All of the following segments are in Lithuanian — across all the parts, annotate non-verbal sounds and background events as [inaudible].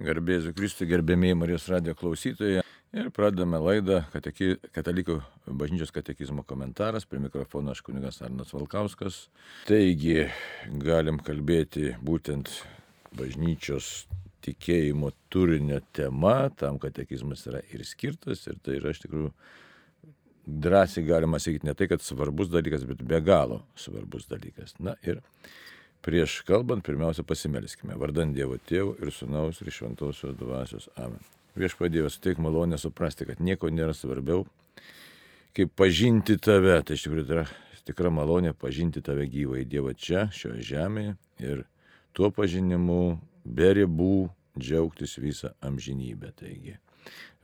Garbėsiu Kristų, gerbėmiai Marijos radio klausytojai. Ir pradedame laidą kateki, Katalikų bažnyčios katekizmo komentaras. Prie mikrofono aš kunigas Arnas Valkauskas. Taigi, galim kalbėti būtent bažnyčios tikėjimo turinio tema. Tam katekizmas yra ir skirtas. Ir tai yra iš tikrųjų drąsiai galima sakyti ne tai, kad svarbus dalykas, bet be galo svarbus dalykas. Na ir Prieš kalbant, pirmiausia pasimelskime, vardant Dievo Tėvų ir Sūnaus ir Šventosios Dvasios. Amen. Vieš padėjus teik malonę suprasti, kad nieko nėra svarbiau, kaip pažinti tave. Tai iš tikrųjų yra tikra malonė pažinti tave gyvai Dievą čia, šioje žemėje ir tuo pažinimu be ribų džiaugtis visą amžinybę. Taigi,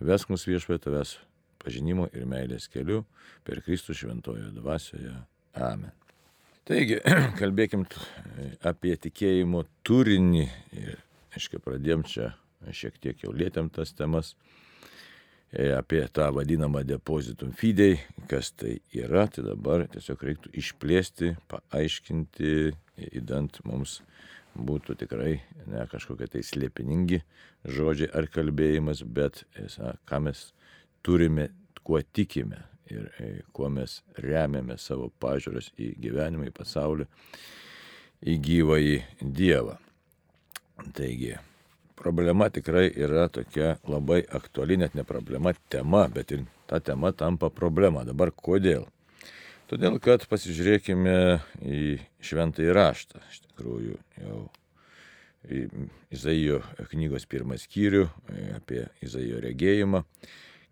vesk mus viešpė tavęs pažinimo ir meilės keliu per Kristų šventojo dvasioje. Amen. Taigi, [clears throat] kalbėkim apie tikėjimo turinį. Ir, aiškiai, pradėjom čia šiek tiek jau lėtėm tas temas. E, apie tą vadinamą depozitum fidei, kas tai yra, tai dabar tiesiog reiktų išplėsti, paaiškinti, įdant mums būtų tikrai ne kažkokie tai slėpiningi žodžiai ar kalbėjimas, bet esa, ką mes turime, kuo tikime ir e, kuo mes remiame savo pažiūras į gyvenimą, į pasaulį, į gyvąjį Dievą. Taigi, problema tikrai yra tokia labai aktuali, net ne problema, tema, bet ir ta tema tampa problema. Dabar kodėl? Todėl, kad pasižiūrėkime į šventąjį raštą. Iš tikrųjų, jau Izaijo knygos pirmą skyrių apie Izaijo regėjimą.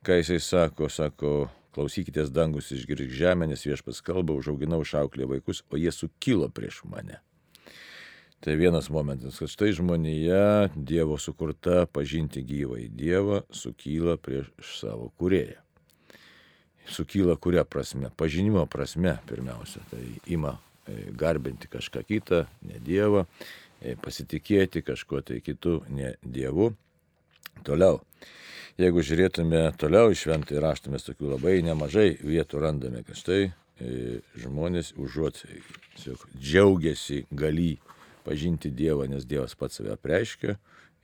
Ką jisai sako, sako, klausykitės dangus išgirk žemę, nes viešpas kalba, užauginau šauklį vaikus, o jie sukilo prieš mane. Tai vienas momentas, kad štai žmonėje Dievo sukurta pažinti gyvą į Dievą sukyla prieš savo kurėją. Sukyla kuria prasme? Pažinimo prasme pirmiausia. Tai ima e, garbinti kažką kitą, ne Dievą, e, pasitikėti kažkuo tai kitu, ne Dievu. Toliau Jeigu žiūrėtume toliau iš šventai raštą, mes tokių labai nemažai vietų randame, kad štai e, žmonės užuot džiaugiasi gali pažinti Dievą, nes Dievas pats save preiškia,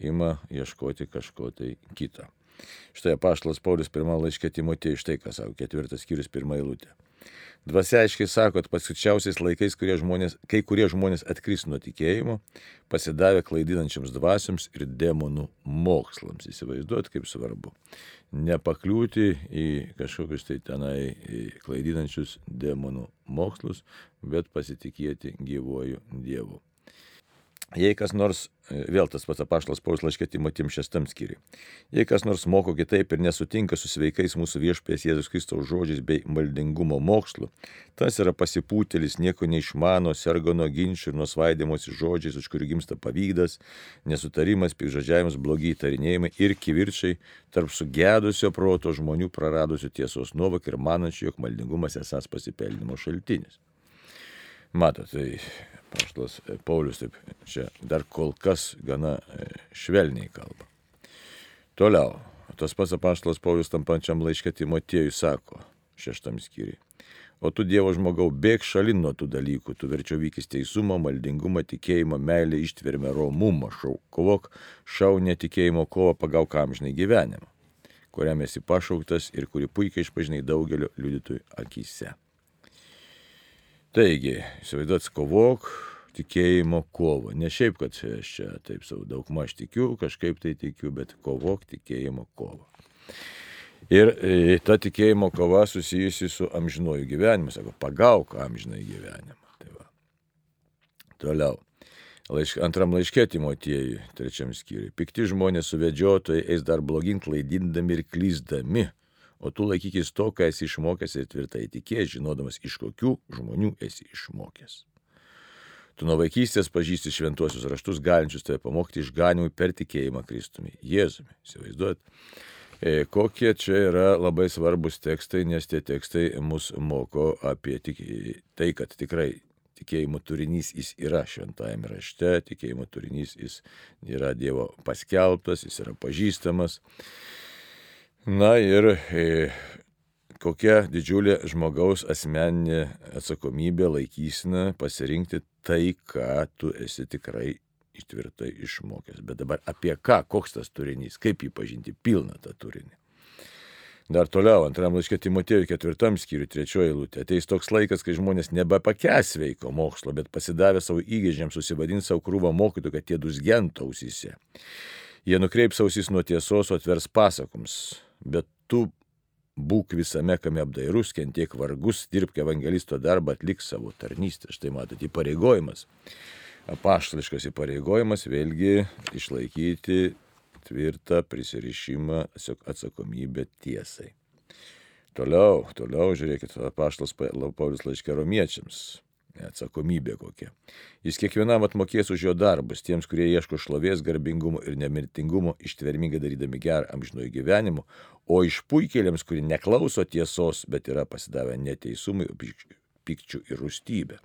ima ieškoti kažko tai kito. Štai apaštalas Paulius pirmą laiškė Timotėjui, štai ką sako, ketvirtas skyrius pirmą eilutę. Dvasia aiškiai sako, kad paskutčiausiais laikais kurie žmonės, kai kurie žmonės atkris nuo tikėjimo, pasidavę klaidinančiams dvasiams ir demonų mokslams. Įsivaizduot, kaip svarbu. Nepakliūti į kažkokius tai tenai klaidinančius demonų mokslus, bet pasitikėti gyvoju Dievu. Jei kas nors, e, vėl tas pats apaštalas Paulius laiškė Timotim šeštam skyriui, jei kas nors moko kitaip ir nesutinka su sveikais mūsų viešpės Jėzus Kristaus žodžiais bei maldingumo mokslu, tas yra pasipūtėlis, nieko neišmano, serga nuo ginčių ir nuo svaidimosi žodžiais, už kurių gimsta pavydas, nesutarimas, pikžodžiavimas, blogi įtarinėjimai ir kivirčiai tarp sugedusio proto žmonių praradusių tiesos nuovok ir manančių, jog maldingumas esas pasipelnimo šaltinis. Matot, tai paštas Paulius taip čia dar kol kas gana e, švelniai kalba. Toliau, tas pats apaštalas Paulius tam pačiam laiškė Timotiejui sako, šeštam skyriui. O tu Dievo žmogau, bėg šalin nuo tų dalykų, tu verčiau vykis teisumą, maldingumą, tikėjimą, meilę, ištvermę, romumą, šau, kovok, šau netikėjimo kovą pagauk amžinai gyvenimą, kuriam esi pašauktas ir kuri puikiai išpažinai daugelio liudytojų akise. Taigi, įsivaizduot, kovok tikėjimo kovą. Ne šiaip, kad aš čia taip savo daug maž tikiu, kažkaip tai tikiu, bet kovok tikėjimo kovą. Ir e, ta tikėjimo kova susijusi su amžinuoju gyvenimu, sako, pagauk amžinai gyvenimą. Tai va. Toliau. Laišk, antram laiškė Timotiejui, trečiam skyriui. Pikti žmonės suvedžiotojai eis dar blogin klaidindami ir klyzdami o tu laikykis to, ką esi išmokęs ir tvirtai tikės, žinodamas, iš kokių žmonių esi išmokęs. Tu nuo vaikystės pažįsti šventuosius raštus, galinčius tave pamokyti išganimui per tikėjimą Kristumi. Jėzumi, įsivaizduot. E, kokie čia yra labai svarbus tekstai, nes tie tekstai mus moko apie tik, tai, kad tikrai tikėjimo turinys jis yra šventajame rašte, tikėjimo turinys jis yra Dievo paskelbtas, jis yra pažįstamas. Na ir e, kokia didžiulė žmogaus asmeninė atsakomybė laikysina pasirinkti tai, ką tu esi tikrai tvirtai išmokęs. Bet dabar apie ką, koks tas turinys, kaip jį pažinti pilną tą turinį. Dar toliau, antram laiškė Timotėjui ketvirtam skyriui, trečioji lūtė. Ateis toks laikas, kai žmonės nebepakęs veiko mokslo, bet pasidavę savo įgėdžiams susivadins savo krūvą mokytų, kad tie dusgento ausyse. Jie nukreips ausis nuo tiesos, o atvers pasakoms. Bet tu būk visame, kame apdairus, kentiek vargus, dirbk evangelisto darbą, atlik savo tarnystę. Štai matote, įpareigojimas. Apaštališkas įpareigojimas vėlgi išlaikyti tvirtą prisirišimą, atsakomybę tiesai. Toliau, toliau žiūrėkit, apaštas Paulius laiškė romiečiams. Atsakomybė kokia. Jis kiekvienam atmokės už jo darbus, tiems, kurie ieško šlovės, garbingumo ir nemirtingumo, ištvermingai darydami gerą amžinojo gyvenimo, o išpuikėliams, kurie neklauso tiesos, bet yra pasidavę neteisumui, pikčių ir rūstybę.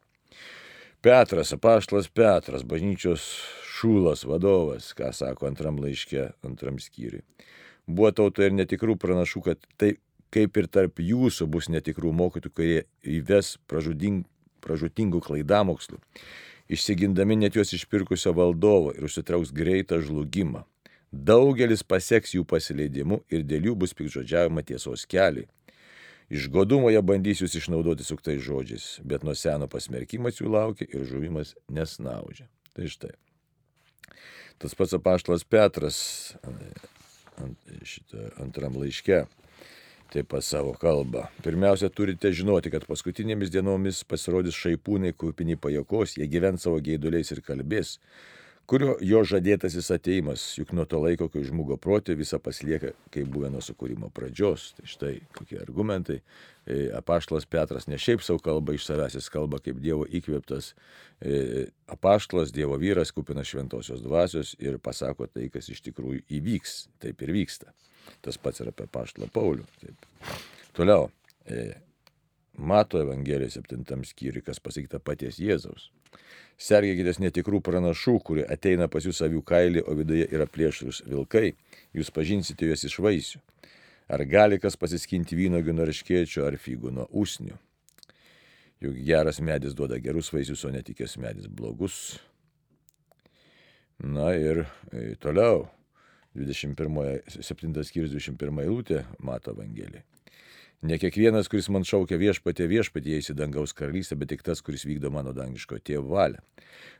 Petras, apaštlas Petras, bažnyčios šūlas, vadovas, ką sako antram laiške, antram skyriui. Buvo tauta ir netikrų pranašų, kad tai kaip ir tarp jūsų bus netikrų mokytų, kurie įves pražuding, pražutingų klaidamokslų, išsigindami net juos išpirkusio valdovo ir užsitrauks greitą žlugimą. Daugelis paseks jų pasileidimu ir dėl jų bus pikžodžiavimo tiesos keliai Iš godumo jie bandys jūs išnaudoti suktais žodžiais, bet nuo seno pasmerkimas jų laukia ir žuvimas nesnaudžia. Tai štai. Tas pats apaštalas Petras ant, šitą, antram laiške taip pat savo kalbą. Pirmiausia, turite žinoti, kad paskutinėmis dienomis pasirodys šaipūnai, kupini pajokos, jie gyvens savo geiduliais ir kalbės, kurio jo žadėtasis ateimas, juk nuo to laiko, kai žmogo protė visą pasilieka, kaip buvę nuo sukūrimo pradžios. Tai štai kokie argumentai. E, apaštlas Petras ne šiaip savo kalba iš savęs, jis kalba kaip Dievo įkvėptas e, apaštlas, Dievo vyras, kupinas šventosios dvasios ir pasako tai, kas iš tikrųjų įvyks. Taip ir vyksta. Tas pats yra apie apaštlą Paulių. Taip. Toliau. E, Mato Evangelijos 7 skyriui, kas pasakyta paties Jėzaus. Sergėkitės netikrų pranašų, kurie ateina pas jūs avių kailį, o viduje yra plėšrus vilkai, jūs pažinsite juos iš vaisių. Ar gali kas pasiskinti vynogių nuo arškėčio ar figų nuo usnių? Juk geras medis duoda gerus vaisius, o netikės medis blogus. Na ir e, toliau, 21, 7 skyrius 21 eilutė mato Evangeliją. Ne kiekvienas, kuris man šaukia viešpatė viešpatė įeis į dangaus karalystę, bet tik tas, kuris vykdo mano dangiško tėvo valią.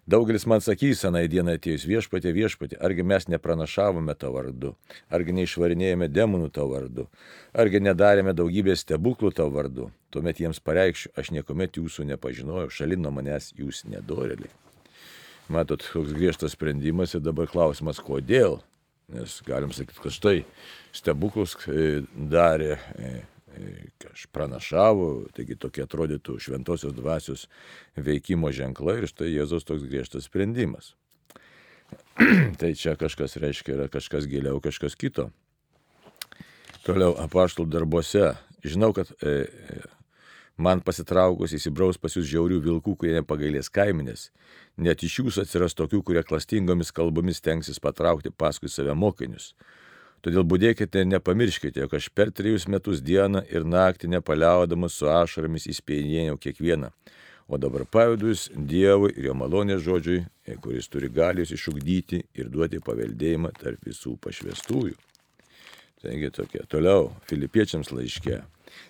Daugelis man sakys, senai dieną atėjus viešpatė viešpatė, argi mes nepranašavome tavo vardu, argi neišvarinėjome demonų tavo vardu, argi nedarėme daugybės stebuklų tavo vardu. Tuomet jiems pareikščiau, aš niekuomet jūsų nepažinojau, šalin nuo manęs jūs nedoreliai. Matot, koks griežtas sprendimas ir dabar klausimas, kodėl. Nes galim sakyti, kad štai stebuklus e, darė e, aš pranašavo, taigi tokie atrodytų šventosios dvasios veikimo ženklai ir štai Jėzaus toks griežtas sprendimas. [clears throat] tai čia kažkas reiškia, yra kažkas giliau, kažkas kito. Toliau apaštų darbuose. Žinau, kad e, e, man pasitraukus įsibraus pas jūs žiaurių vilkų, kurie nepagailės kaiminės. Net iš jūsų atsiras tokių, kurie klastingomis kalbomis tenksis patraukti paskui save mokinius. Todėl būdėkite ir nepamirškite, jog aš per trejus metus dieną ir naktį nepaliaudamas su ašaromis įspėjinėjau kiekvieną. O dabar pavydus Dievui ir jo malonės žodžiui, kuris turi galius išugdyti ir duoti paveldėjimą tarp visų pašvestųjų. Taigi tokia. Toliau, filipiečiams laiške.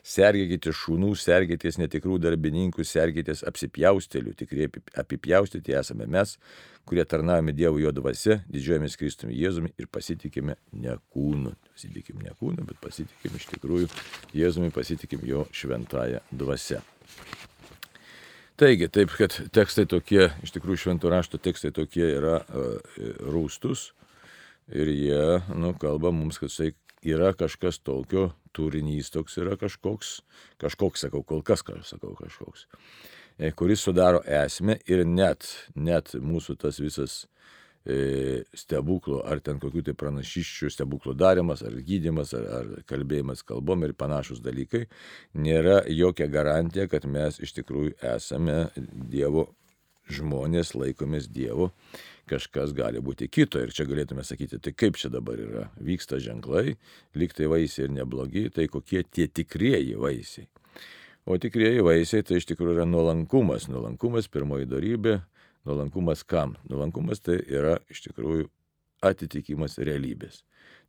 Sergėkite šunų, sergėtės netikrų darbininkų, sergėtės apsipjaustelių, tikrai apipjaustyti esame mes, kurie tarnaujame Dievo jo dvasia, didžiuojamės Kristumi Jėzumi ir pasitikime ne kūnu. Pasitikim ne kūnu, bet pasitikim iš tikrųjų Jėzumi, pasitikim jo šventąją dvasę. Taigi, taip, kad tekstai tokie, iš tikrųjų šventų rašto tekstai tokie yra uh, rūstus ir jie, nu, kalba mums, kad tai yra kažkas tokio, turinys toks yra kažkoks, kažkoks, sakau, kol kas, sakau, kažkoks, e, kuris sudaro esmę ir net, net mūsų tas visas e, stebuklų, ar ten kokių tai pranašiščių stebuklų darimas, ar gydimas, ar, ar kalbėjimas kalbom ir panašus dalykai, nėra jokia garantija, kad mes iš tikrųjų esame Dievo žmonės, laikomės Dievo kažkas gali būti kito. Ir čia galėtume sakyti, tai kaip čia dabar yra, vyksta ženklai, liktai vaisiai ir neblogi, tai kokie tie tikrieji vaisiai. O tikrieji vaisiai tai iš tikrųjų yra nuolankumas. Nuolankumas, pirmoji darybė, Nuolankumas kam? Nuolankumas tai yra iš tikrųjų atitikimas realybės.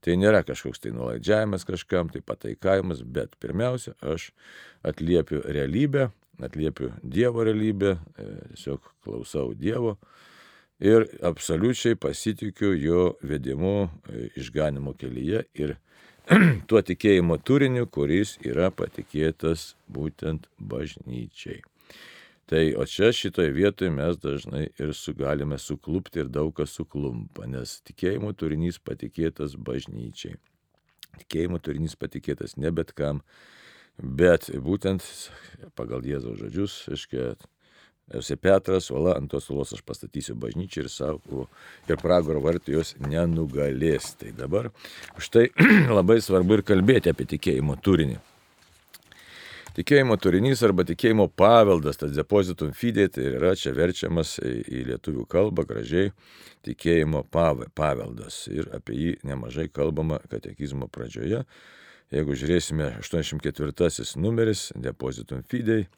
Tai nėra kažkoks tai nuolaidžiavimas kažkam, tai pataikavimas, bet pirmiausia, aš atliepiu realybę, atliepiu Dievo realybę, e, tiesiog klausau Dievo ir absoliučiai pasitikiu jo vedimu e, išganimo kelyje ir [clears throat] tuo tikėjimo turiniu, kuris yra patikėtas būtent bažnyčiai. Tai o čia šitoje vietoje mes dažnai ir su, galime suklupti ir daug kas suklumpa, nes tikėjimo turinys patikėtas bažnyčiai. Tikėjimo turinys patikėtas ne bet kam, bet būtent pagal Jėzaus žodžius, aiškiai, Esi Petras, uola ant tos uolos aš pastatysiu bažnyčią ir savo, ir pragaro vartų jos nenugalės. Tai dabar štai [clears throat] labai svarbu ir kalbėti apie tikėjimo turinį. Tikėjimo turinys arba tikėjimo paveldas, tas depozitum fidei, tai yra čia verčiamas į lietuvių kalbą gražiai tikėjimo paveldas. Ir apie jį nemažai kalbama katekizmo pradžioje. Jeigu žiūrėsime 84 numeris, depozitum fidei,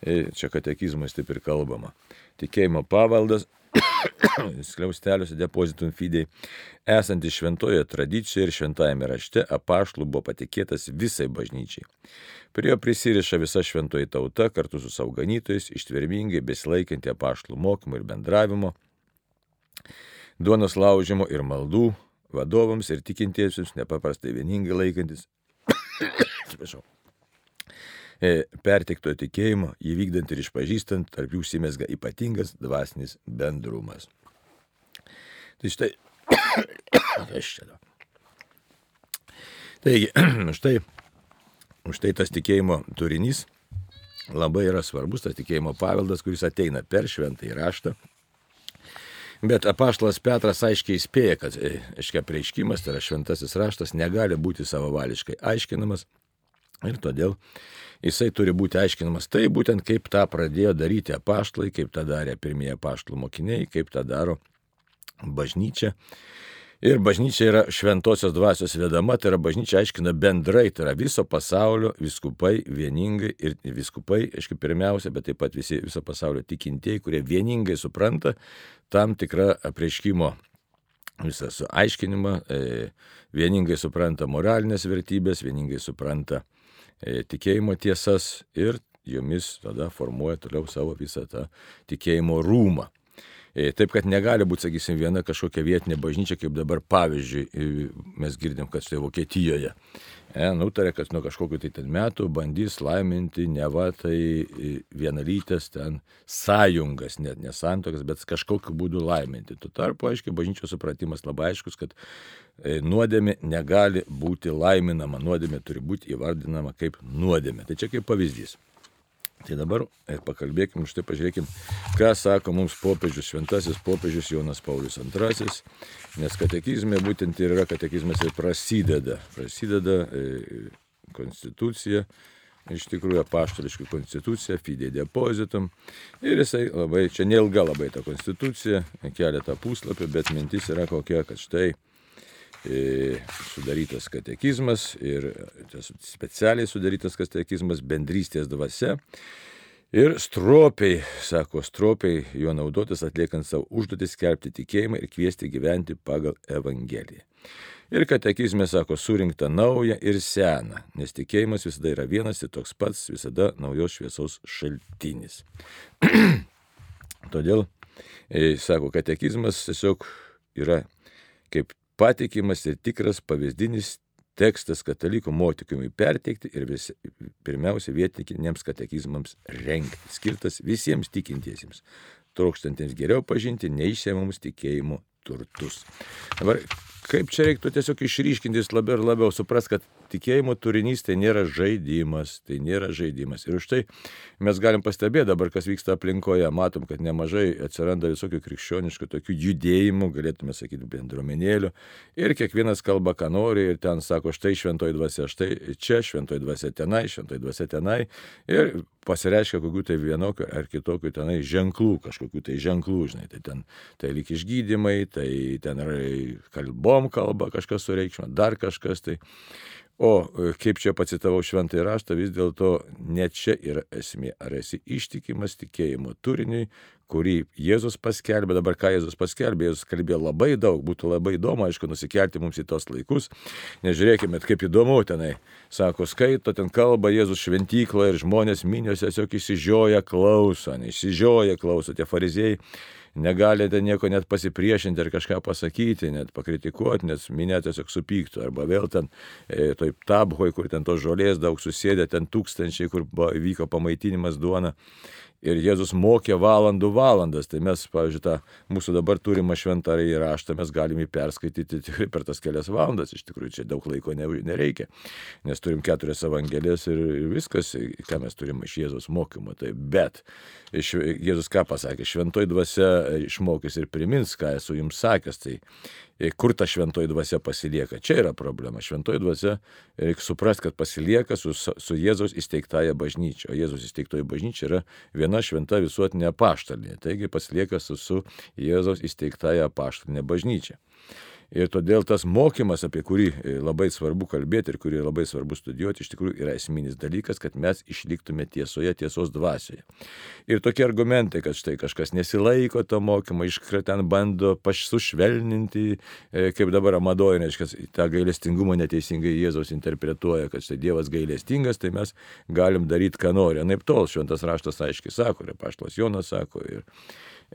e, čia katekizmas taip ir kalbama. Tikėjimo paveldas, [coughs] skliausteliuose depozitum fidei, esantis šventoje tradicijoje ir šventajame rašte apaštlų buvo patikėtas visai bažnyčiai. Prie jo prisiriša visa šventoji tauta kartu su savo ganytojais, ištvermingai besilaikanti apaštlų mokymo ir bendravimo, duonos laužimo ir maldų vadovams ir tikintiesiems nepaprastai vieningai laikantis atsiprašau, e, pertikto tikėjimo, įvykdant ir išpažįstant, tarp jų užsimesga ypatingas dvasinis bendrumas. Tai štai, [coughs] aš čia. Taigi, [coughs] štai, štai tas tikėjimo turinys labai yra svarbus, tas tikėjimo paveldas, kuris ateina per šventą įraštą, Bet apaštalas Petras aiškiai įspėja, kad, aiškiai, prieiškimas, tai yra šventasis raštas, negali būti savavališkai aiškinamas ir todėl jisai turi būti aiškinamas tai būtent kaip tą pradėjo daryti apaštalai, kaip tą darė pirmieji apaštalų mokiniai, kaip tą daro bažnyčia. Ir bažnyčia yra šventosios dvasios vedama, tai yra bažnyčia aiškina bendrai, tai yra viso pasaulio viskupai vieningai ir viskupai, aišku, pirmiausia, bet taip pat visi viso pasaulio tikintieji, kurie vieningai supranta tam tikrą apreiškimo visą suaiškinimą, e, vieningai supranta moralinės vertybės, vieningai supranta e, tikėjimo tiesas ir jomis tada formuoja toliau savo visą tą tikėjimo rūmą. E, taip, kad negali būti, sakysim, viena kažkokia vietinė bažnyčia, kaip dabar pavyzdžiui, e, mes girdim, kad štai Vokietijoje e, nutarė, kad nuo kažkokiu tai ten metų bandys laiminti ne va tai e, vienalytės ten sąjungas, net nesantokas, bet kažkokiu būdu laiminti. Tuo tarpu, aiškiai, bažnyčios supratimas labai aiškus, kad nuodėmė negali būti laiminama, nuodėmė turi būti įvardinama kaip nuodėmė. Tai čia kaip pavyzdys. Tai dabar pakalbėkim, štai pažiūrėkim, ką sako mums popiežius, šventasis popiežius Jonas Paulius II, nes katekizme būtent ir yra katekizmas ir prasideda, prasideda e, konstitucija, iš tikrųjų apaštališka konstitucija, fidei depozitum. Ir jisai labai, čia neilga labai ta konstitucija, keletą puslapį, bet mintis yra kokia, kad štai sudarytas katekizmas ir specialiai sudarytas katekizmas bendrystės dvasia. Ir stropiai, sako, stropiai juo naudotis atliekant savo užduotį skelbti tikėjimą ir kviesti gyventi pagal Evangeliją. Ir katekizme, sako, surinkta nauja ir sena, nes tikėjimas visada yra vienas ir toks pats, visada naujos šviesos šaltinis. [clears throat] Todėl, e, sako, katekizmas tiesiog yra kaip patikimas ir tikras pavyzdinis tekstas katalikų motikimui perteikti ir vis, pirmiausia vietinėms katekizmams rengti, skirtas visiems tikintiesiems, trokštantiems geriau pažinti neišsiemamus tikėjimo turtus. Dabar kaip čia reiktų tiesiog išryškintis labiau ir labiau, supras, kad tikėjimo turinys tai nėra žaidimas, tai nėra žaidimas. Ir už tai mes galim pastebėti dabar, kas vyksta aplinkoje, matom, kad nemažai atsiranda visokių krikščioniškų tokių judėjimų, galėtume sakyti, bendruomenėlių. Ir kiekvienas kalba, ką nori, ir ten sako, štai šventoji dvasia, štai čia, šventoji dvasia tenai, šventoji dvasia tenai. Ir pasireiškia kokių tai vienokių ar kitokių tenai ženklų, kažkokių tai ženklų, žinai, tai ten tai lyg išgydymai, tai ten yra kalbom kalba, kažkas sureikšmė, dar kažkas tai. O kaip čia pacitavau šventąjį raštą, vis dėlto ne čia yra esmė. Ar esi ištikimas tikėjimo turiniui, kurį Jėzus paskelbė, dabar ką Jėzus paskelbė, Jėzus kalbėjo labai daug, būtų labai įdomu, aišku, nusikelti mums į tos laikus, nežiūrėkime, kaip įdomu tenai, sako, skaito, ten kalba Jėzus šventykloje ir žmonės minios tiesiog išsižioja klauso, neišsižioja klauso, tie fariziejai negalite nieko net pasipriešinti ar kažką pasakyti, net pakritikuoti, nes minė tiesiog supyktų. Arba vėl ten, e, toj tabhoj, kur ten tos žolės daug susėdė, ten tūkstančiai, kur vyko pamaitinimas duona ir Jėzus mokė valandų valandas. Tai mes, pavyzdžiui, tą mūsų dabar turimą šventąjį raštą mes galime perskaityti tikrai per tas kelias valandas. Iš tikrųjų, čia daug laiko nereikia, nes turim keturias evangelijas ir viskas, ką mes turim iš Jėzus mokymo. Tai bet Jėzus ką pasakė, šventoji dvasia išmokys ir primins, ką esu jums sakęs. Tai kur ta šventoji dvasia pasilieka. Čia yra problema. Šventoji dvasia, reikia suprasti, kad pasilieka su, su Jėzaus įsteigtaja bažnyčia. O Jėzaus įsteigtoji bažnyčia yra viena šventa visuotinė paštalinė. Taigi pasilieka su, su Jėzaus įsteigtaja paštalinė bažnyčia. Ir todėl tas mokymas, apie kurį e, labai svarbu kalbėti ir kurį labai svarbu studijuoti, iš tikrųjų yra esminis dalykas, kad mes išliktume tiesoje, tiesos dvasioje. Ir tokie argumentai, kad štai kažkas nesilaiko to mokymo, iškrat ten bando sušvelninti, e, kaip dabar Amadoja, reiškia, tą gailestingumą neteisingai Jėzaus interpretuoja, kad štai Dievas gailestingas, tai mes galim daryti, ką nori. Naip tol šventas raštas aiškiai sako, ir Paštlas Jonas sako, ir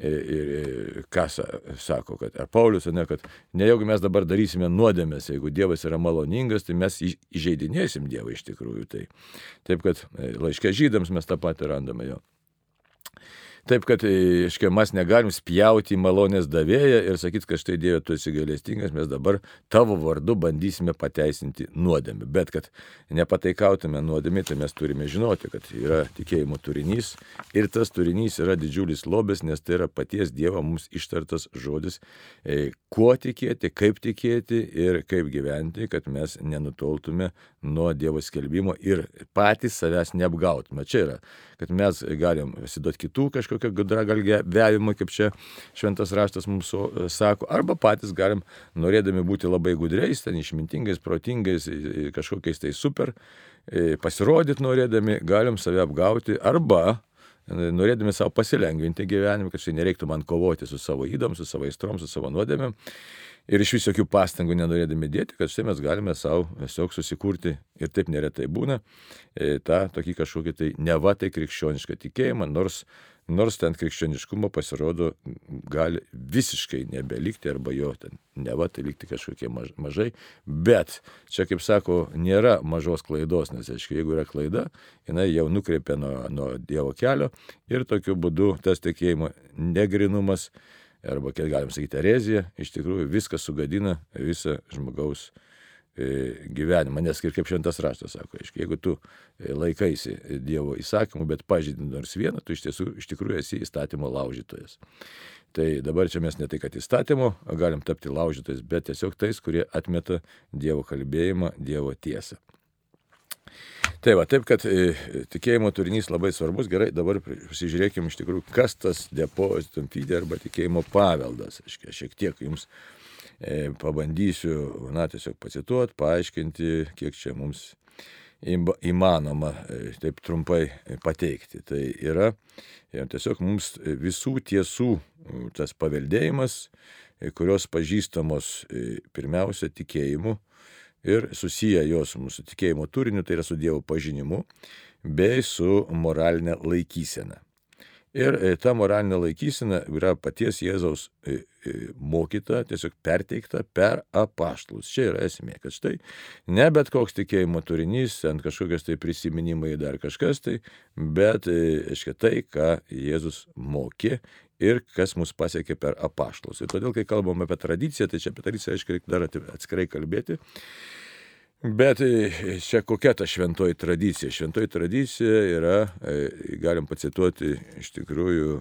ir, ir ką sako, kad ar Paulius, ne, kad nejaugi mes dabar darysime nuodėmės, jeigu Dievas yra maloningas, tai mes įžeidinėsim Dievą iš tikrųjų. Tai, taip kad e, laiškė žydams mes tą patį randame jo. Taip, kad, aiškiai, mes negalim spjauti į malonės davėją ir sakyti, kad štai Dieve, tu esi gailestingas, mes dabar tavo vardu bandysime pateisinti nuodėmę. Bet kad nepataikautume nuodėmė, tai mes turime žinoti, kad yra tikėjimo turinys ir tas turinys yra didžiulis lobis, nes tai yra paties Dievo mums ištartas žodis, e, kuo tikėti, kaip tikėti ir kaip gyventi, kad mes nenutoltume nuo Dievo skelbimo ir patys savęs neapgautume. Čia yra, kad mes galim pasiduoti kitų kažkokių kažkokio gudragalgėvimo, kaip čia šventas raštas mums sako, arba patys galim, norėdami būti labai gudriais, ten išmintingais, protingais, kažkokiais tai super, pasirodyti norėdami, galim save apgauti, arba norėdami savo pasilengvinti gyvenimą, kad štai nereiktų man kovoti su savo įdom, su savo aistrom, su savo nuodėmėm. Ir iš vis jokių pastangų nenorėdami dėti, kad štai mes galime savo tiesiog susikurti, ir taip neretai būna, tą tokį kažkokį tai neva tai krikščionišką tikėjimą, nors nors ten krikščioniškumo pasirodo gali visiškai nebelikti arba jo ten neva tai likti kažkokie maž, mažai, bet čia kaip sako, nėra mažos klaidos, nes aiškiai, jeigu yra klaida, jinai jau nukreipia nuo, nuo Dievo kelio ir tokiu būdu tas tikėjimo negrinumas arba, kiek galim sakyti, erezija, iš tikrųjų viskas sugadina visą žmogaus E, gyvenimą, nes kaip šventas raštas sako, aiškiai, jeigu tu e, laikaisi Dievo įsakymų, bet pažydin nors vieną, tu iš tiesų iš tikrųjų esi įstatymo laužytojas. Tai dabar čia mes ne tai, kad įstatymo galim tapti laužytojais, bet tiesiog tais, kurie atmeta Dievo kalbėjimą, Dievo tiesą. Tai va, taip, kad e, tikėjimo turinys labai svarbus, gerai, dabar pasižiūrėkime iš tikrųjų, kas tas depozitum fide arba tikėjimo paveldas. Aš šiek tiek jums E, pabandysiu, na, tiesiog pacituoti, paaiškinti, kiek čia mums įmanoma e, taip trumpai pateikti. Tai yra e, tiesiog mums visų tiesų tas paveldėjimas, kurios pažįstamos pirmiausia tikėjimu ir susiję jos mūsų tikėjimo turiniu, tai yra su Dievo pažinimu, bei su moralinė laikysena. Ir e, ta moralinė laikysena yra paties Jėzaus e, e, mokyta, tiesiog perteikta per apaštlus. Čia yra esmė, kad štai ne bet koks tikėjimo turinys, ant kažkokios tai prisiminimai dar kažkas tai, bet, aiškiai, tai, ką Jėzus mokė ir kas mus pasiekė per apaštlus. Ir todėl, kai kalbam apie tradiciją, tai čia apie tradiciją, aiškiai, reikia dar atskirai kalbėti. Bet e, čia kokia ta šventoji tradicija? Šventoji tradicija yra, e, galim pacituoti iš tikrųjų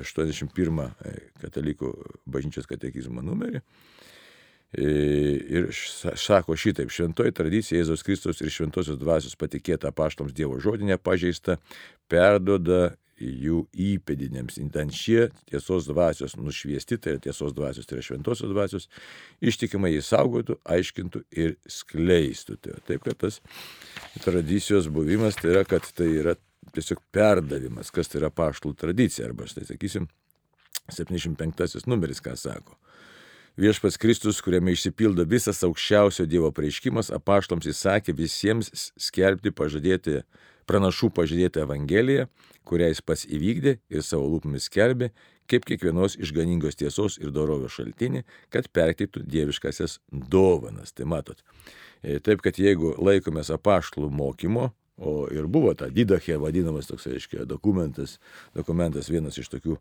81 e, katalikų bažnyčios katekizmo numerį. Ir sako šitaip, šventoji tradicija Jėzaus Kristus ir šventosios dvasios patikėta paštoms Dievo žodinė pažeista, perdoda jų įpėdinėms. Ten šie tiesos dvasios nušviesti, tai yra tiesos dvasios, tai yra šventosios dvasios, ištikimai jį saugotų, aiškintų ir skleistų. Tai taip, kad tas tradicijos buvimas tai yra, kad tai yra tiesiog perdavimas, kas tai yra paštlų tradicija, arba štai sakysim, 75 numeris, ką sako. Viešpats Kristus, kuriame išsipildo visas aukščiausio Dievo pareiškimas, apaštoms įsakė visiems skelbti pažadėti, pranašų pažadėtą Evangeliją, kurią jis pats įvykdė ir savo lūpomis skelbė, kaip kiekvienos išganingos tiesos ir dorovio šaltinį, kad perteiktų dieviškasias dovanas. Tai matot. E, taip, kad jeigu laikomės apaštlų mokymo, O ir buvo ta didachė vadinamas toks, reiškia, dokumentas, dokumentas vienas iš tokių,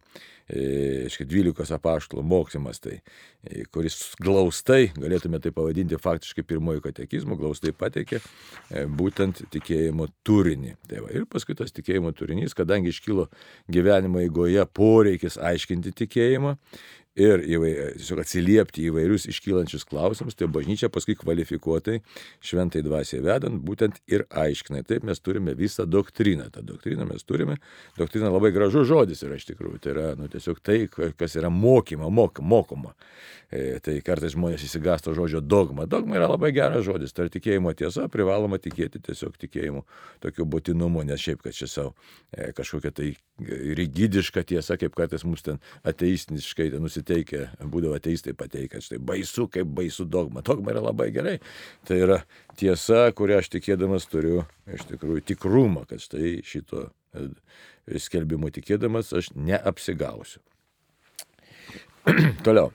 e, reiškia, dvylikos apaštalų mokymas, tai, e, kuris glaustai, galėtume tai pavadinti faktiškai pirmojo katekizmo, glaustai pateikė e, būtent tikėjimo turinį. Tai va, ir paskui tas tikėjimo turinys, kadangi iškilo gyvenimo eigoje poreikis aiškinti tikėjimą ir įvai, tiesiog atsiliepti įvairius iškylančius klausimus, tai bažnyčia paskui kvalifikuotai šventai dvasiai vedant būtent ir aiškinai. Taip mes turime visą doktriną. Ta doktrina mes turime. Doktrina labai gražus žodis yra iš tikrųjų. Tai yra nu, tiesiog tai, kas yra mokyma, mok, mokoma. E, tai kartais žmonės įsigasto žodžio dogma. Dogma yra labai geras žodis. Tai yra tikėjimo tiesa, privaloma tikėti tiesiog tikėjimu tokiu būtinumu, nes šiaip, kad čia savo e, kažkokia tai rigidiška tiesa, kaip kartais mums ten ateistiškai ten nusiteikia nusiteikę, būdavo ateistai pateikę, štai baisu, kaip baisu dogma. Dogma yra labai gerai. Tai yra tiesa, kurią aš tikėdamas turiu iš tikrųjų tikrumą, kad štai šito e, skelbimo tikėdamas aš neapsigausiu. [clears throat] Toliau.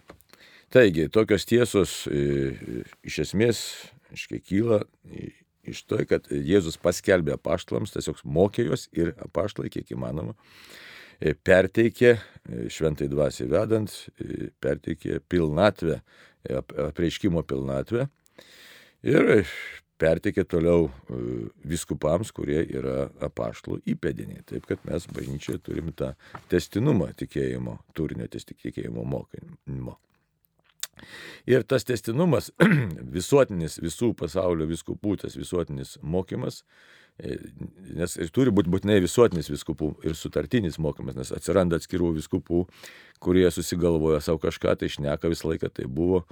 Taigi, tokios tiesos e, iš esmės, aiškiai, kyla iš to, kad Jėzus paskelbė apaštalams, tiesiog mokė juos ir apaštalai, kiek įmanoma, perteikė, e, šventai dvasiai vedant, e, perteikė pilnatvę, apreiškimo pilnatvę ir perteikė toliau viskupams, kurie yra apaštlų įpėdiniai. Taip kad mes bažnyčioje turim tą testinumą tikėjimo, turinio tikėjimo mokymo. Ir tas testinumas, [clears throat] visuotinis visų pasaulio viskupų, tas visuotinis mokymas, nes ir turi būti būtinai visuotinis viskupų ir sutartinis mokymas, nes atsiranda atskirų viskupų, kurie susigalvoja savo kažką, tai išneka visą laiką, tai buvo,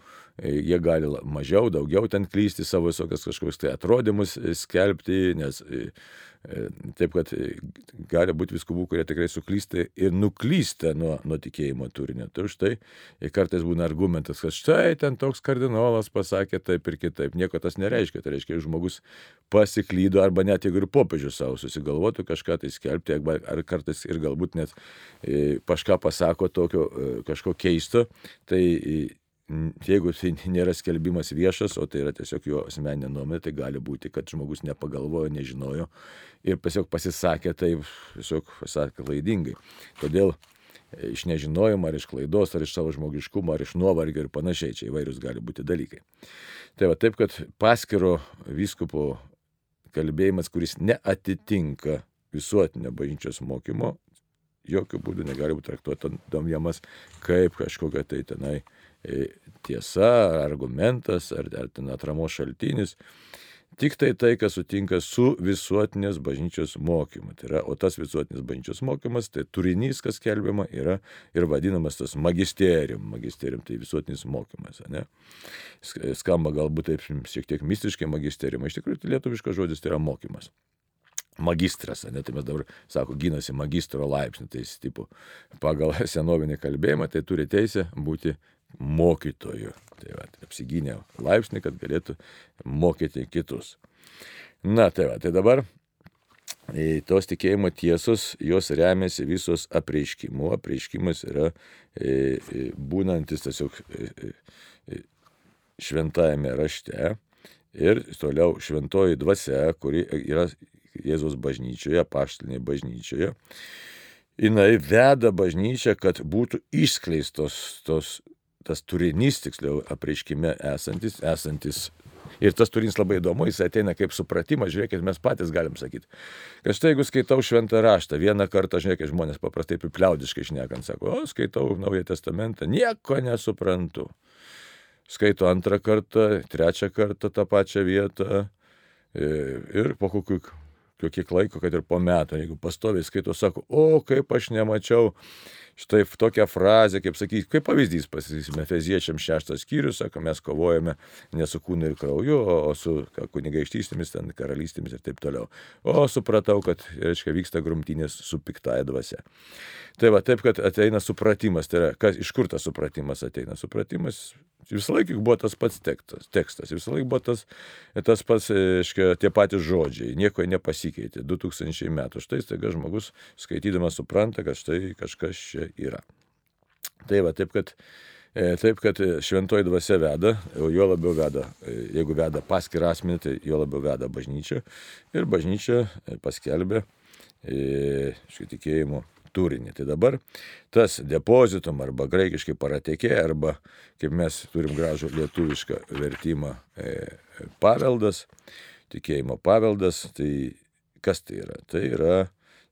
jie gali mažiau, daugiau ten klysti savo visokias kažkokius tai atrodymus skelbti, nes E, taip kad e, gali būti viskubų, kurie tikrai suklysta ir nuklysta nuo, nuo tikėjimo turinio. Tai už tai kartais būna argumentas, kad štai ten toks kardinolas pasakė taip ir kitaip. Nieko tas nereiškia. Tai reiškia, žmogus pasiklydo arba net jeigu ir popiežius savo susigalvotų kažką tai skelbti, ar kartais ir galbūt net e, kažką pasako tokio kažko keisto, tai jeigu tai nėra skelbimas viešas, o tai yra tiesiog jo asmeninė nuomonė, tai gali būti, kad žmogus nepagalvojo, nežinojo ir tiesiog pasisakė taip, tiesiog pasakė klaidingai. Todėl e, iš nežinojimo, ar iš klaidos, ar iš savo žmogiškumo, ar iš nuovargio ir panašiai, čia įvairius gali būti dalykai. Tai va taip, kad paskiro vyskupo kalbėjimas, kuris neatitinka visuotinio bažnyčios mokymo, jokių būdų negali būti traktuojamas kaip kažkokia tai tenai E, tiesa, argumentas ar, ar ten atramos šaltinis. Tik tai tai, kas sutinka su visuotinės bažnyčios mokymu. Tai yra, o tas visuotinės bažnyčios mokymas, tai turinys, kas kelbiama, yra ir vadinamas tas magisterium. Magisterium tai visuotinis mokymas. Ne? Skamba galbūt taip šiek tiek mistiškai magisterium. Iš tikrųjų, tai lietuviškas žodis tai yra mokymas magistras, ne, tai mes dabar, sako, gynasi magistro laipsnį, tai jis tipo pagal [laughs] senovinį kalbėjimą, tai turi teisę būti mokytoju. Tai va, tai apsigynė laipsnį, kad galėtų mokyti kitus. Na, tai va, tai dabar e, tos tikėjimo tiesos, jos remiasi visos apreiškimu. Apreiškimas yra e, e, būnantis tiesiog šventajame rašte ir toliau šventoji dvasia, kuri yra Jėzaus bažnyčioje, paštalinėje bažnyčioje. Jis veda bažnyčią, kad būtų išskleistos tos tas turinys, tiksliau, apreiškime esantis, esantis. Ir tas turinys labai įdomu, jis ateina kaip supratimas, žiūrėkit, mes patys galim sakyti. Kad štai jeigu skaitau šventą raštą, vieną kartą, žiūrėkit, žmonės paprastai pipliaudiškai šnekant, sako, o skaitau Naują Testamentą, nieko nesuprantu. Skaito antrą kartą, trečią kartą tą pačią vietą e, ir po kokių kiek laiko, kad ir po metų, jeigu pastoviai skaito, sako, o kaip aš nemačiau štai tokią frazę, kaip sakyti, kaip pavyzdys pasisysime, Efeziečiam šeštas skyrius, sako, mes kovojame ne su kūnu ir krauju, o, o su kunigaikštystėmis, ten karalystėmis ir taip toliau. O supratau, kad, reiškia, vyksta grumtynės su piktaja dvasia. Tai va, taip, kad ateina supratimas, tai yra, kas, iš kur tas supratimas ateina? Supratimas visą laiką buvo tas pats tekstas, tekstas visą laiką buvo tas, tas pats, reiškia, tie patys žodžiai, nieko nepasikeitė, 2000 metų. Štai staiga žmogus skaitydamas supranta, kad štai kažkas čia yra. Tai va, taip kad, e, taip, kad šventoji dvasia veda, jo labiau veda, e, jeigu veda paskirą asmenį, tai jo labiau veda bažnyčia ir bažnyčia e, paskelbė tikėjimo turinį. Tai dabar tas depozitum arba graikiškai paratekė, arba kaip mes turim gražų lietuvišką vertimą paveldas, tikėjimo paveldas, tai kas tai yra? Tai yra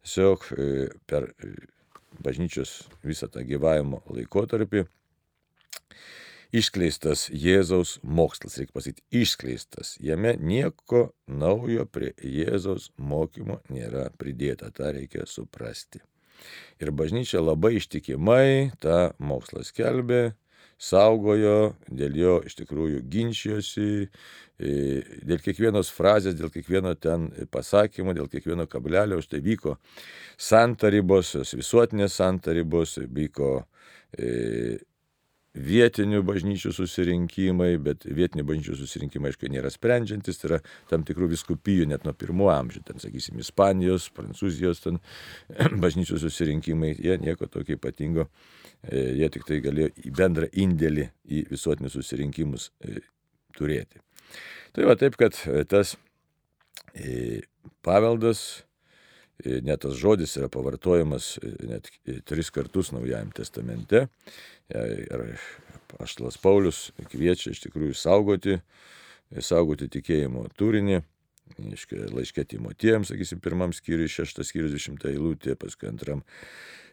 tiesiog per bažnyčios visą tą gyvavimo laikotarpį išskleistas Jėzaus mokslas, reikia pasakyti, išskleistas. Jame nieko naujo prie Jėzaus mokymo nėra pridėta, tą reikia suprasti. Ir bažnyčia labai ištikimai tą mokslą skelbė, saugojo, dėl jo iš tikrųjų ginčijosi, e, dėl kiekvienos frazės, dėl kiekvieno ten pasakymo, dėl kiekvieno kablelio, štai vyko santarybos, visuotinės santarybos, vyko e, vietinių bažnyčių susirinkimai, bet vietinių bažnyčių susirinkimai, aišku, nėra sprendžiantis, tai yra tam tikrų viskupijų net nuo pirmo amžiaus, ten, sakysim, Ispanijos, Prancūzijos ten [clears throat] bažnyčių susirinkimai, jie nieko tokio ypatingo E, jie tik tai galėjo bendrą indėlį į visuotinius susirinkimus e, turėti. Tai va taip, kad e, tas paveldas, net tas žodis yra pavartojamas net tris kartus Naujajam testamente. Ir Aštlas Paulius kviečia iš tikrųjų saugoti, saugoti tikėjimo turinį. Laiškė Timotėjams, sakysim, pirmam skyriui, šeštas skyrius, dešimtą eilutė, paskui antram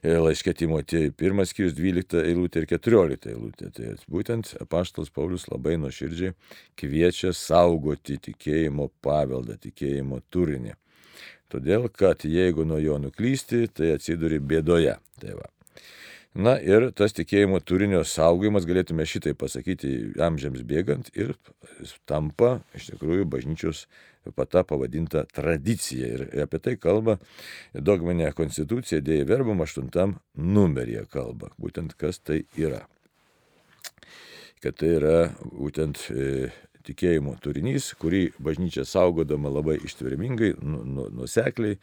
laiškė Timotėjui, pirmas skyrius 12 eilutė ir 14 eilutė. Tai būtent apaštalas Paulius labai nuoširdžiai kviečia saugoti tikėjimo paveldą, tikėjimo turinį. Todėl, kad jeigu nuo jo nuklysti, tai atsiduri bėdoje. Tai va. Na ir tas tikėjimo turinio saugojimas, galėtume šitai pasakyti, amžiams bėgant ir tampa iš tikrųjų bažnyčios pata pavadinta tradicija. Ir apie tai kalba dogminė konstitucija, dėja verbum 8 numeryje kalba. Būtent kas tai yra. Kad tai yra būtent e, tikėjimo turinys, kurį bažnyčia saugodama labai ištvermingai, nu, nu, nusekliai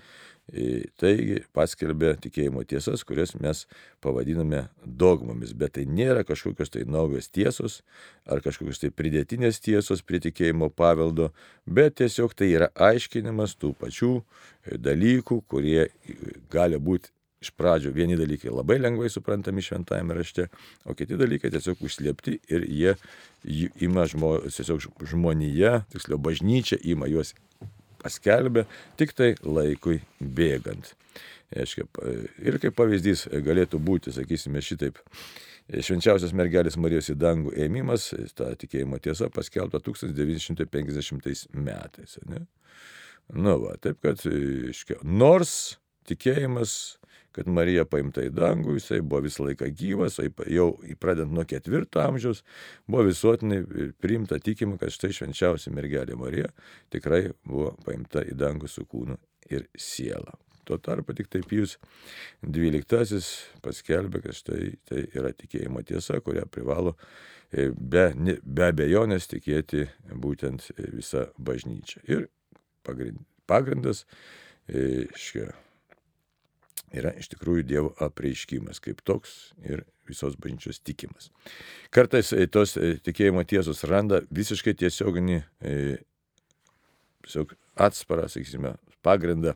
Taigi paskelbė tikėjimo tiesas, kurias mes pavadiname dogmomis, bet tai nėra kažkokios tai naujos tiesos ar kažkokios tai pridėtinės tiesos prie tikėjimo paveldo, bet tiesiog tai yra aiškinimas tų pačių dalykų, kurie gali būti iš pradžių vieni dalykai labai lengvai suprantami šventajame rašte, o kiti dalykai tiesiog užslėpti ir jie ima žmo, tiesiog žmonėje, tiksliau bažnyčia ima juos paskelbė tik tai laikui bėgant. Aiškia, ir kaip pavyzdys galėtų būti, sakysime, šitaip. Švenčiausios mergelės Marijos į dangų ėmimas, ta tikėjimo tiesa paskelbta 1950 metais. Ne? Nu, va, taip kad, aiškia, nors tikėjimas kad Marija paimta į dangų, jisai buvo visą laiką gyvas, jau pradedant nuo ketvirto amžiaus, buvo visuotinai priimta tikima, kad štai švenčiausia mergelė Marija tikrai buvo paimta į dangų su kūnu ir siela. Tuo tarpu tik taip jūs dvyliktasis paskelbė, kad štai tai yra tikėjimo tiesa, kurią privalo e, be, be abejonės tikėti būtent visa bažnyčia. Ir pagrindas, e, škia, yra iš tikrųjų Dievo apreiškimas kaip toks ir visos bažnyčios tikimas. Kartais e, tos e, tikėjimo tiesos randa visiškai tiesioginį e, tiesiog atsparą, sakysime, pagrindą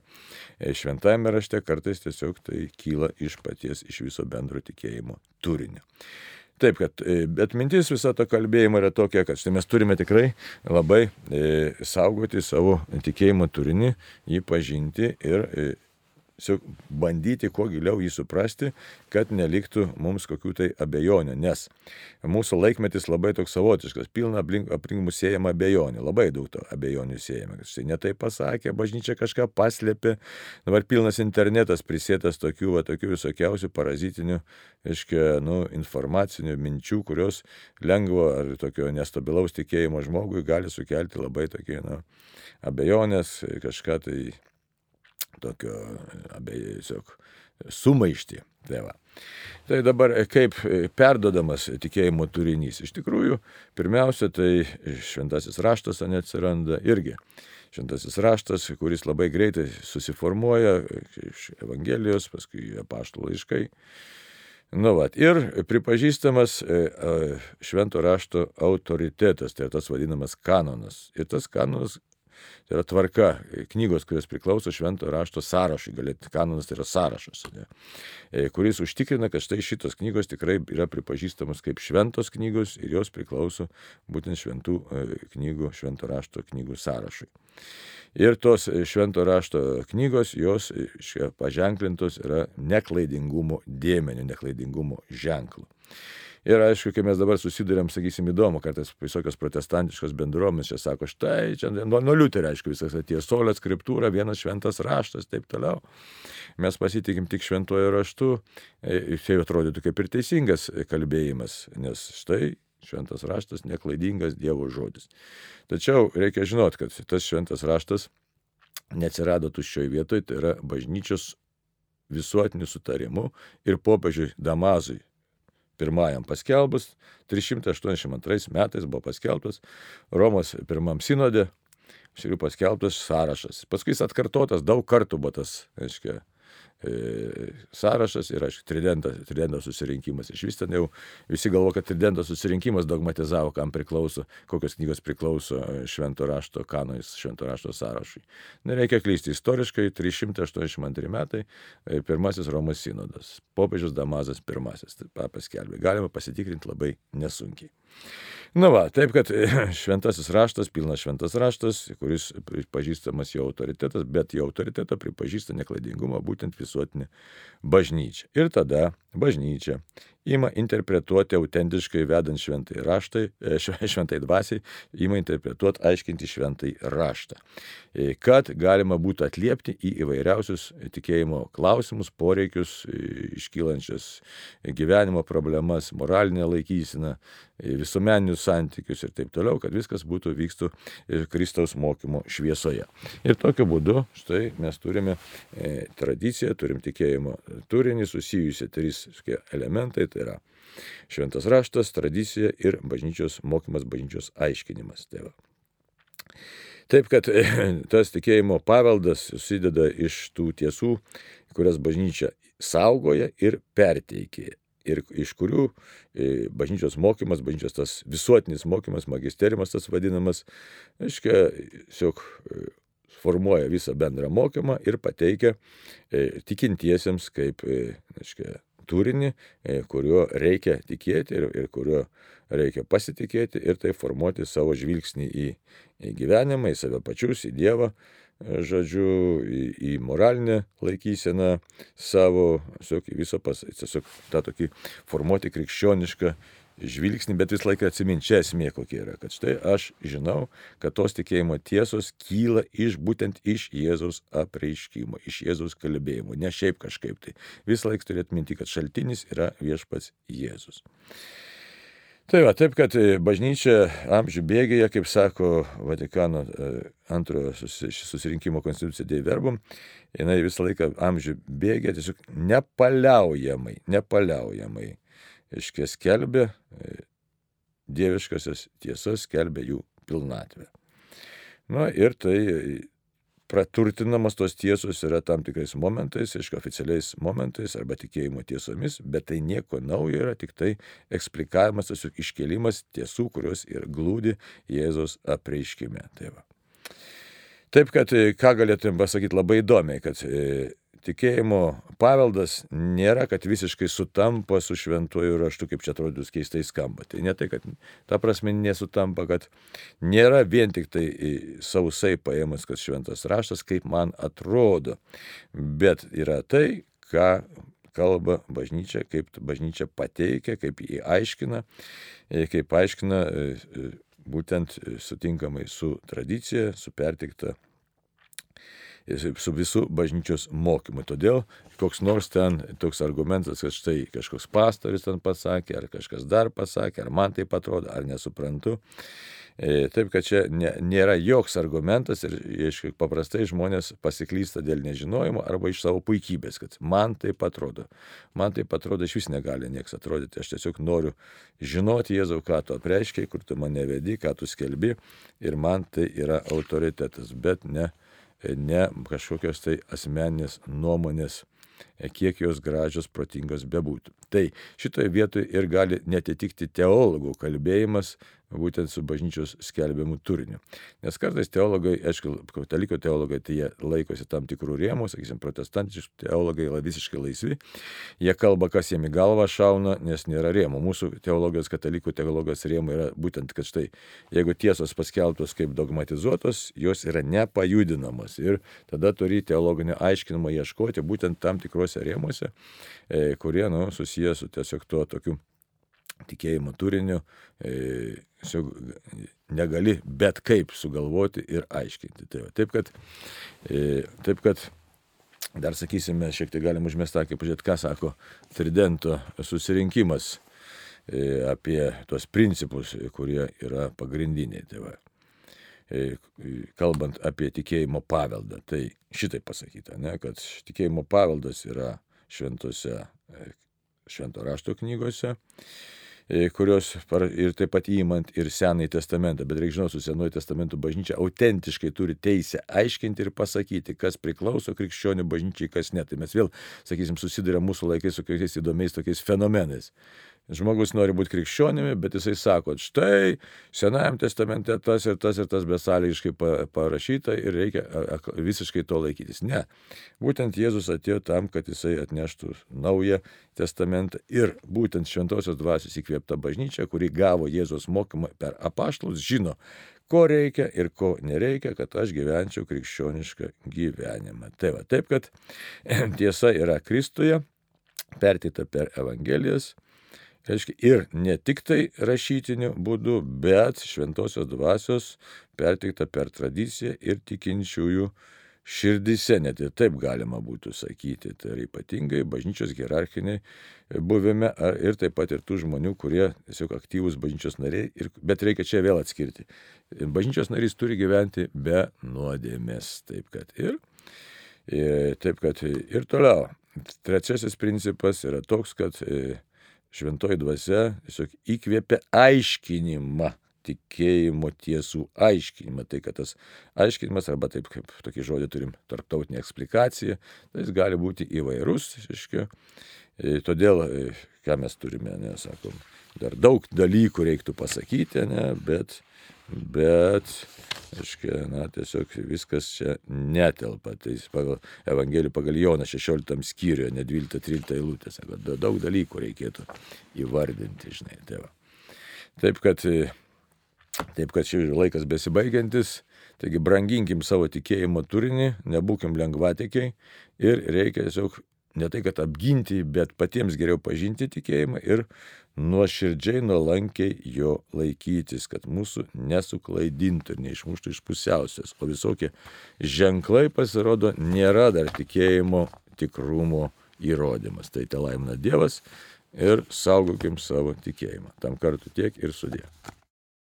šventajame rašte, kartais tiesiog tai kyla iš paties, iš viso bendro tikėjimo turinio. Taip, kad, bet mintis viso to kalbėjimo yra tokia, kad štai mes turime tikrai labai e, saugoti savo tikėjimo turinį, jį pažinti ir e, bandyti kuo giliau jį suprasti, kad neliktų mums kokių tai abejonių, nes mūsų laikmetis labai toks savotiškas, pilna aplink, aplink mus siejama abejonė, labai daug to abejonių siejama. Štai netai pasakė, bažnyčia kažką paslėpė, dabar pilnas internetas prisėtas tokių, va, tokių visokiausių parazitinių, aiškiai, nu, informacinių minčių, kurios lengvo ar tokio nestabilaus tikėjimo žmogui gali sukelti labai tokie, nu, abejonės, kažką tai tokio abiejų sumaištį. Tai, va. tai dabar kaip perdodamas tikėjimo turinys. Iš tikrųjų, pirmiausia, tai šventasis raštas neatsiranda irgi. Šventasis raštas, kuris labai greitai susiformuoja iš Evangelijos, paskui apaštų laiškai. Nu, vat, ir pripažįstamas e, švento rašto autoritetas, tai tas vadinamas kanonas. Ir tas kanonas Tai yra tvarka, knygos, kurios priklauso švento rašto sąrašui, galėtų kanonas tai yra sąrašas, ne, e, kuris užtikrina, kad štai šitos knygos tikrai yra pripažįstamos kaip šventos knygos ir jos priklauso būtent šventų e, knygų, švento rašto knygų sąrašui. Ir tos švento rašto knygos, jos paženklintos yra neklaidingumo dėmenių, neklaidingumo ženklu. Ir aišku, kai mes dabar susidurėm, sakysim, įdomu, kartais visokios protestantiškos bendruomenės čia sako, štai, čia nuo, nuo liuterio, aišku, visas atėjo solė, skriptūra, vienas šventas raštas, taip toliau. Mes pasitikim tik šventuoju raštu, tai atrodytų kaip ir teisingas kalbėjimas, nes štai šventas raštas neklaidingas Dievo žodis. Tačiau reikia žinot, kad tas šventas raštas neatsirado tuščioj vietoje, tai yra bažnyčios visuotiniu sutarimu ir popiežiui Damazui pirmajam paskelbus, 382 metais buvo paskelbtas Romos pirmam sinode, šalių paskelbtas sąrašas. Paskui jis atkartotas daug kartų buvo tas, aiškiai, sąrašas ir, aišku, tridento, tridento susirinkimas. Iš vis ten jau visi galvo, kad tridento susirinkimas dogmatizavo, kam priklauso, kokios knygos priklauso švento rašto kanojus, švento rašto sąrašui. Nereikia klysti. Istoriškai 382 metai e, pirmasis Romos sinodas. Popiežius Damazas pirmasis paskelbė. Galima pasitikrinti labai nesunkiai. Na va, taip kad [clears throat] šventasis raštas, pilnas šventas raštas, kuris pripažįstamas jo autoritetas, bet jo autoritetą pripažįsta neklaidingumą būtent visuotinė bažnyčia. Ir tada bažnyčia ima interpretuoti autentiškai vedant šventai raštai, e, [laughs] šventai dvasiai, ima interpretuoti, aiškinti šventai raštą, e, kad galima būtų atliepti į įvairiausius tikėjimo klausimus, poreikius, e, iškylančias gyvenimo problemas, moralinę laikysiną, visuomeninius santykius ir taip toliau, kad viskas būtų vykstų Kristaus mokymo šviesoje. Ir tokiu būdu štai mes turime tradiciją, turim tikėjimo turinį susijusi trys elementai tai yra šventas raštas, tradicija ir bažnyčios mokymas, bažnyčios aiškinimas. Tai va. Taip kad [clears throat] tas tikėjimo paveldas susideda iš tų tiesų, kurias bažnyčia saugoja ir perteikė. Ir iš kurių e, bažnyčios mokymas, bažnyčios tas visuotinis mokymas, magisterimas tas vadinamas, aiškiai, tiesiog e, formuoja visą bendrą mokymą ir pateikia e, tikintiesiems kaip, aiškiai, turinį, e, kuriuo reikia tikėti ir, ir kuriuo reikia pasitikėti ir tai formuoti savo žvilgsnį į, į gyvenimą, į save pačius, į Dievą, e, žodžiu, į, į moralinę laikyseną savo, tiesiog visą tiesiog tą tokį formuoti krikščionišką žvilgsnį, bet visą laiką atsiminti, čia esmė kokia yra, kad štai aš žinau, kad tos tikėjimo tiesos kyla iš būtent iš Jėzaus apreiškimo, iš Jėzaus kalbėjimo, ne šiaip kažkaip tai. Visą laiką turėt minti, kad šaltinis yra viešpats Jėzus. Tai va, taip, kad e, bažnyčia amžių bėgėje, kaip sako Vatikano e, antrojo susirinkimo konstitucija Dei Verbum, jinai visą laiką amžių bėgė tiesiog nepaliaujamai, nepaliaujamai aiškiai skelbė e, dieviškasias tiesas, skelbė jų pilnatvę. Na ir tai praturtinamas tos tiesos yra tam tikrais momentais, aišku, oficialiais momentais arba tikėjimo tiesomis, bet tai nieko naujo yra, tik tai eksplikavimas, tiesiog iškelimas tiesų, kurios ir glūdi Jėzos apreiškime. Tai va. Taip kad ką galėtume pasakyti labai įdomiai, kad tikėjimo paveldas nėra, kad visiškai sutampa su šventuoju raštu, kaip čia atrodo keistai skamba. Tai ne tai, kad ta prasme nesutampa, kad nėra vien tik tai sausai paėmus, kad šventas raštas, kaip man atrodo, bet yra tai, ką kalba bažnyčia, kaip bažnyčia pateikia, kaip jį aiškina, e, kaip aiškina e, e, būtent sutinkamai su tradicija, su pertikta su visų bažnyčios mokymu. Todėl koks nors ten toks argumentas, kad štai kažkoks pastoris ten pasakė, ar kažkas dar pasakė, ar man tai atrodo, ar nesuprantu, E, taip, kad čia nėra joks argumentas ir aiškiai, paprastai žmonės pasiklysta dėl nežinojimo arba iš savo puikybės, kad man tai atrodo. Man tai atrodo iš vis negali nieks atrodyti. Aš tiesiog noriu žinoti Jėzau, ką tu apreiškiai, kur tu mane vedi, ką tu skelbi ir man tai yra autoritetas, bet ne, ne kažkokios tai asmeninės nuomonės kiek jos gražios, protingos bebūtų. Tai šitoje vietoje ir gali netitikti teologų kalbėjimas, būtent su bažnyčios skelbiamu turiniu. Nes kartais teologai, aišku, kataliko teologai, tai jie laikosi tam tikrų rėmų, sakysim, protestantiški teologai yra visiškai laisvi, jie kalba, kas jiem į galvą šauna, nes nėra rėmų. Mūsų teologijos, katalikų teologijos rėmų yra būtent, kad štai, jeigu tiesos paskelbtos kaip dogmatizuotos, jos yra nepajudinamos ir tada turi teologinio aiškinimo ieškoti būtent tam tikrose rėmuose, e, kurie, nu, susijęs su tiesiog tuo tokiu tikėjimo turiniu, e, negali bet kaip sugalvoti ir aiškinti. Tai va, taip, kad, e, taip kad dar sakysime, šiek tiek galim užmestą, kaip pažiūrėti, ką sako Tridento susirinkimas e, apie tuos principus, kurie yra pagrindiniai. Tai va, kalbant apie tikėjimo paveldą, tai šitai pasakyta, ne, kad tikėjimo paveldas yra šventose, švento rašto knygose E, kurios ir taip pat įimant ir Senąjį testamentą, bet reikia žinoti, su Senuoju testamentu bažnyčia autentiškai turi teisę aiškinti ir pasakyti, kas priklauso krikščionių bažnyčiai, kas ne. Tai mes vėl, sakysim, susiduria mūsų laikais su kokiais įdomiais tokiais fenomenais. Žmogus nori būti krikščionimi, bet jisai sako, štai Senajam testamente tas ir tas ir tas besąlygiškai parašyta ir reikia visiškai to laikytis. Ne. Būtent Jėzus atėjo tam, kad jisai atneštų naują testamentą ir būtent šventosios dvasios įkvėpta bažnyčia, kuri gavo Jėzos mokymą per apaštalus, žino, ko reikia ir ko nereikia, kad aš gyvenčiau krikščionišką gyvenimą. Tai va, taip, kad [clears throat] tiesa yra Kristuje, pertita per Evangelijas reiškia, ir ne tik tai rašytiniu būdu, bet šventosios dvasios perteikta per tradiciją ir tikinčiųjų širdise, net ir taip galima būtų sakyti. Tai yra ypatingai bažnyčios hierarchiniai buvime ir taip pat ir tų žmonių, kurie tiesiog aktyvūs bažnyčios nariai, ir, bet reikia čia vėl atskirti. Bažnyčios narys turi gyventi be nuodėmės. Taip kad ir, ir, taip kad ir toliau. Trečiasis principas yra toks, kad šventoji dvasia tiesiog įkvėpia aiškinimą tikėjimo tiesų aiškinimą. Tai kad tas aiškinimas, arba taip kaip tokį žodį turim, tarptautinė eksplikacija, tai jis gali būti įvairus. Iškia. E, todėl, e, ką mes turime, nesakom, dar daug dalykų reiktų pasakyti, ne, bet bet, aiškiai, na, tiesiog viskas čia netelpa. Tai pagal Evangeliją, pagal Joną 16 skyriuje, ne 12-13 eilutės, daug dalykų reikėtų įvardinti, žinai, tėvą. Taip kad, taip kad šis laikas besibaigiantis, taigi branginkim savo tikėjimo turinį, nebūkim lengvatikiai ir reikia tiesiog ne tai, kad apginti, bet patiems geriau pažinti tikėjimą ir nuoširdžiai, nuolankiai jo laikytis, kad mūsų nesuklaidintų ir neišmuštų iš pusiausios. O visokie ženklai pasirodo nėra dar tikėjimo tikrumo įrodymas. Tai te laimina Dievas ir saugokim savo tikėjimą. Tam kartu tiek ir sudė.